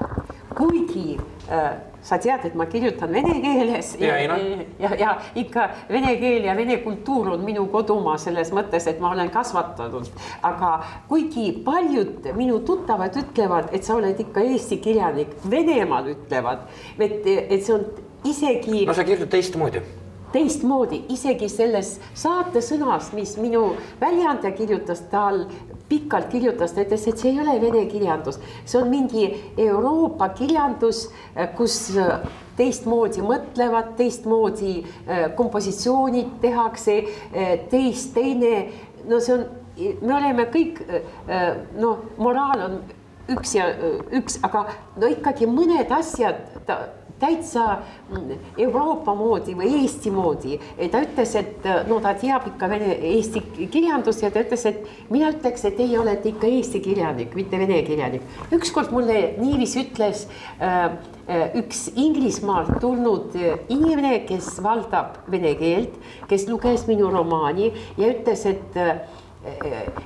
S3: kuigi äh, sa tead, et ma kirjutan vene keeles ja, ja, ja, ja, ikka vene keel ja vene kultuur on minu kodumaa selles mõttes, et ma olen kasvatanud. aga kuigi paljud minu tuttavad ütlevad, et sa oled ikka eesti kirjanik, Venemaal ütlevad, et, et see on isegi.
S2: no sa kirjutad teistmoodi
S3: teistmoodi, isegi selles saatesõnas, mis minu väljaandja kirjutas, tal pikalt kirjutas, ta ütles, et see ei ole vene kirjandus, see on mingi Euroopa kirjandus, kus teistmoodi mõtlevad, teistmoodi äh, kompositsioonid tehakse, teist, teine, no see on, me oleme kõik noh, moraal on üks ja üks, aga no ikkagi mõned asjad ta täitsa Euroopa moodi või Eesti moodi. ta ütles, et no ta teab ikka vene, eesti kirjandust ja ta ütles, et mina ütleks, et teie olete ikka eesti kirjanik, mitte vene kirjanik. ükskord mulle niiviisi ütles äh, äh üks Inglismaalt tulnud äh, inimene, kes valdab vene keelt, kes luges minu romaani ja ütles, et äh,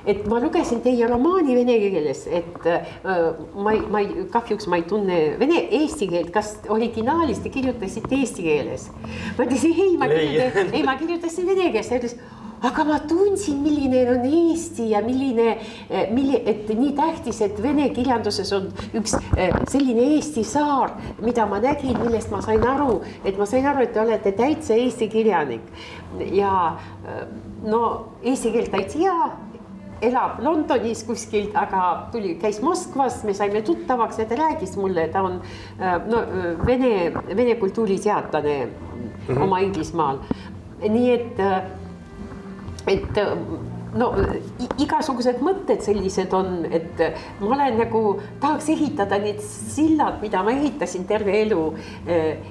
S3: et ma lugesin teie romaani vene keeles, et äh, ma ei, ma ei, kahjuks ma ei tunne vene, eesti keelt, kas originaalis te kirjutasite eesti keeles? ma ütlesin ei, ma kirjutasin, ei, ma kirjutasin vene keeles, ta ütles aga ma tundsin, milline on Eesti ja milline, milli-, et nii tähtis, et vene kirjanduses on üks selline Eesti saar, mida ma nägin, millest ma sain aru, et ma sain aru, et te olete täitsa Eesti kirjanik. ja no eesti keel täitsa hea elab Londonis kuskilt, aga tuli, käis Moskvas, me saime tuttavaks ja ta rääkis mulle, ta on no vene, vene kultuuriteadlane mm -hmm. oma Inglismaal. nii et, et no igasugused mõtted sellised on, et ma olen nagu, tahaks ehitada need sillad, mida ma ehitasin terve elu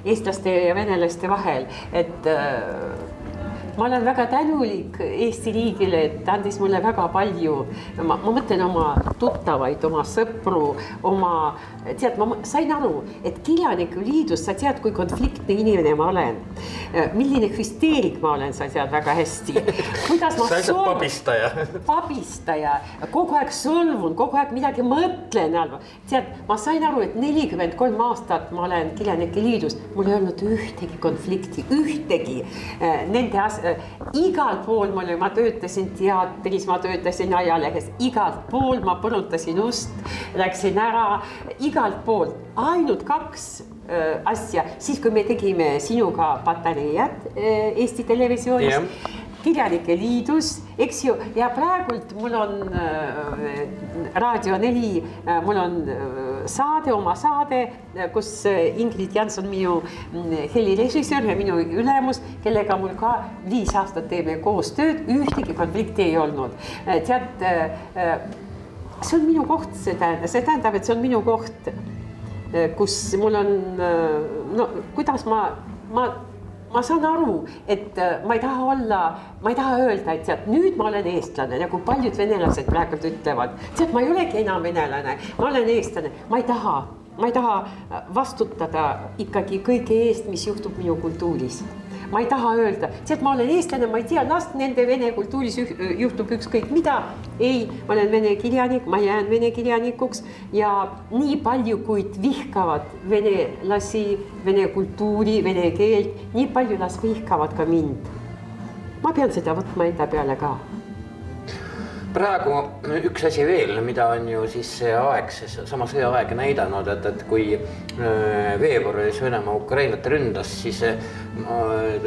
S3: eestlaste ja venelaste vahel, et ma olen väga tänulik Eesti riigile, et ta andis mulle väga palju. ma, ma mõtlen oma tuttavaid, oma sõpru, oma, tead, ma sain aru, et Kirjanike Liidus, sa tead, kui konfliktne inimene ma olen. milline hüsteerik ma olen, sa tead väga hästi. kuidas ma.
S2: sa oled pabistaja.
S3: pabistaja, kogu aeg solvun, kogu aeg midagi mõtlen. tead, ma sain aru, et nelikümmend kolm aastat ma olen Kirjanike Liidus, mul ei olnud ühtegi konflikti, ühtegi nende as-, igal pool mul, ma töötasin teatris, ma töötasin ajalehes, igalt poolt ma põrutasin ust, läksin ära, igalt poolt, ainult kaks äh, asja, siis kui me tegime sinuga patareiad äh, Eesti Televisioonis yeah kirjanike liidus, eks ju, ja praegult mul on äh, Raadio neli äh,, mul on äh, saade, oma saade, kus Ingrid Janson, minu mm, helirežissöör ja minu ülemus, kellega mul ka viis aastat teeme koostööd, ühtegi konflikti ei olnud. tead, see on minu koht, see tähendab, see tähendab, et see on minu koht, kus mul on, no kuidas ma, ma ma saan aru, et äh, ma ei taha olla, ma ei taha öelda, et tead, nüüd ma olen eestlane, nagu paljud venelased praegu ütlevad. tead, ma ei olegi enam venelane, ma olen eestlane, ma ei taha, ma ei taha vastutada ikkagi kõige eest, mis juhtub minu kultuuris ma ei taha öelda, tead, ma olen eestlane, ma ei tea, las nende vene kultuuris juhtub ükskõik mida. ei, ma olen vene kirjanik, ma jään vene kirjanikuks ja nii palju, kuid vihkavad venelasi, vene kultuuri, vene keelt, nii palju las vihkavad ka mind. ma pean seda võtma enda peale ka
S2: praegu üks asi veel, mida on ju siis see aeg, seesama sõjaaeg näidanud, et, et kui äh, veebruaris Venemaa Ukrainat ründas, siis äh,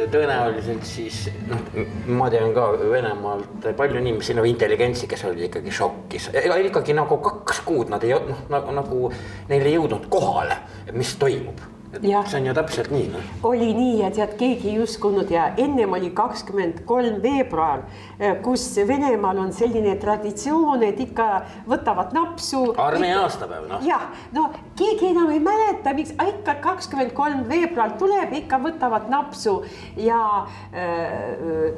S2: tõenäoliselt siis noh, ma tean ka Venemaalt palju inimesi, no intelligentsi, kes olid ikkagi šokis, ikkagi nagu kaks kuud nad ei noh, nagu, nagu neil ei jõudnud kohale, mis toimub Ja. see on ju täpselt nii no..
S3: oli nii ja tead, keegi ei uskunud ja ennem oli kakskümmend kolm veebruar, eh, kus Venemaal on selline traditsioon, et ikka võtavad napsu.
S2: armee aastapäev noh.
S3: jah, no keegi enam ei mäleta, miks ikka kakskümmend kolm veebruar tuleb, ikka võtavad napsu ja äh,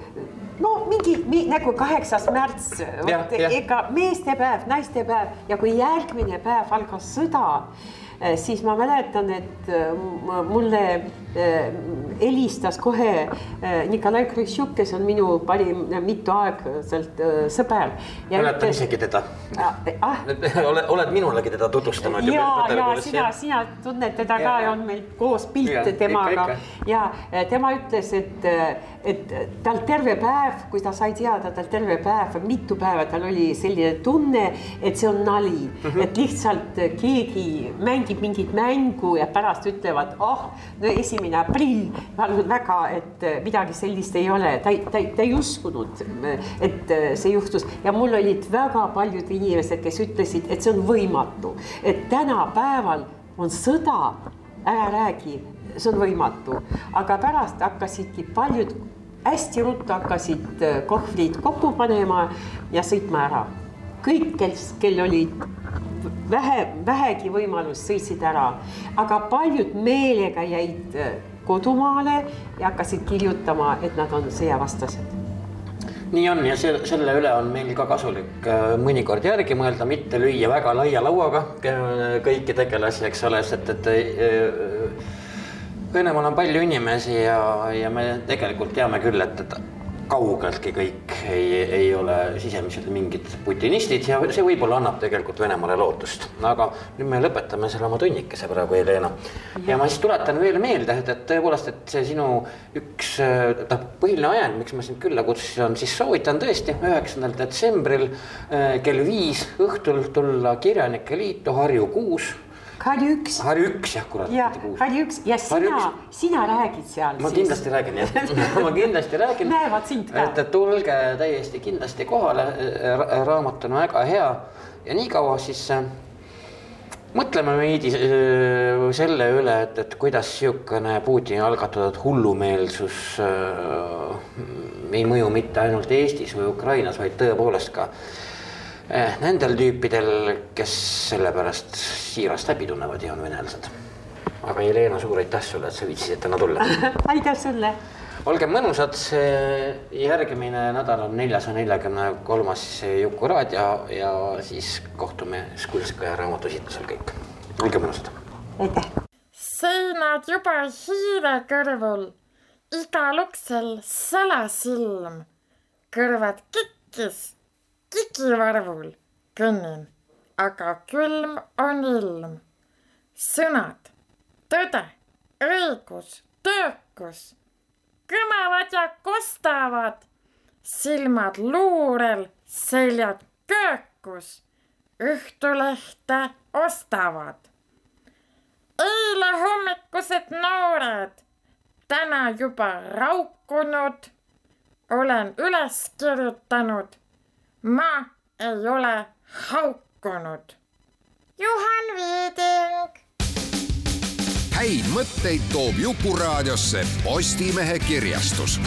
S3: no mingi mi, nagu kaheksas märts, ega meestepäev, naistepäev ja kui järgmine päev algas sõda Eh, siis ma mäletan, et eh, mulle eh, helistas kohe Nikolai Krõšjuk, kes on minu parim mitu aegselt sõber.
S2: mäletan isegi teda ah,. oled, oled minulegi teda tutvustanud.
S3: ja, ja sina, sina tunned teda ka ja on meil koos pilt temaga ja tema ütles, et, et tal terve päev, kui ta sai teada, tal terve päev, mitu päeva tal oli selline tunne, et see on nali mm, -hmm. et lihtsalt keegi mängib mängib mingit mängu ja pärast ütlevad, oh, no esimene aprill, väga, et äh, midagi sellist ei ole, ta ei, ta ei, ta ei uskunud, et äh, see juhtus. Ja mul olid väga paljud inimesed, kes ütlesid, et see on võimatu, et tänapäeval on sõda, ära räägi, see on võimatu, aga pärast hakkasidki paljud hästi ruttu hakkasid äh, kohvrid kokku panema ja sõitma ära. kõik, kes, kel olid vähe, vähegi võimalust sõitsid ära, aga paljud meelega jäid äh, kodumaale ja hakkasid kirjutama, et nad on sõjavastased.
S2: Nii on ja see, selle üle on meil ka kasulik äh, mõnikord järgi mõelda, mitte lüüa väga laia lauaga kõiki tegelasi, eks ole, sest et Venemaal on palju inimesi ja, ja me tegelikult teame küll, et, et kaugeltki kõik ei, ei ole sisemiselt mingid putinistid ja see võib-olla annab tegelikult Venemaale lootust. aga nüüd me lõpetame selle oma tunnikese praegu, Helena. ja ma siis tuletan veel meelde, et, et tõepoolest, et see sinu üks, noh, põhiline ajend, miks ma sind külla kutsusin, on siis soovitan tõesti üheksandal detsembril äh, kell viis õhtul tulla Kirjanike Liitu Harju kuus
S3: Harju üks.
S2: Harju üks jah, kurat.
S3: ja Harju üks ja sina, sina räägid seal.
S2: ma siis. kindlasti räägin jah *laughs* ma kindlasti räägin.
S3: näevad sind ka.
S2: et tulge täiesti kindlasti kohale Ra, raamat on väga hea ja niikaua siis äh, mõtleme veidi äh, selle üle, et, et kuidas niisugune Putini algatatud hullumeelsus äh, ei mõju mitte ainult Eestis või Ukrainas, vaid tõepoolest ka äh, nendel tüüpidel, kes selle pärast siirast häbi tunnevad ja on venelased. aga Jelena, suur aitäh sulle, et sa viitsisid täna tulla *laughs*
S3: aitäh sulle.
S2: olge mõnusad, järgmine nädal on neljasaja neljakümne kolmas Jukuraadio ja siis kohtume Skulska ja raamatusitlusel kõik. olge mõnusad.
S3: aitäh.
S1: seinad juba hiire kõrvul, igal uksel salasilm, kõrvad kikkis kikivarvul kõnnin, aga külm on ilm. sõnad, tõde, õigus, töökus. Kõmavad ja kostavad, silmad luurel, seljad köökus, õhtulehte ostavad. eile hommikused noored, täna juba raukunud, olen üles kirjutanud ma ei ole haukunud. Juhan Viiding.
S4: häid mõtteid toob Jukuraadiosse Postimehe kirjastus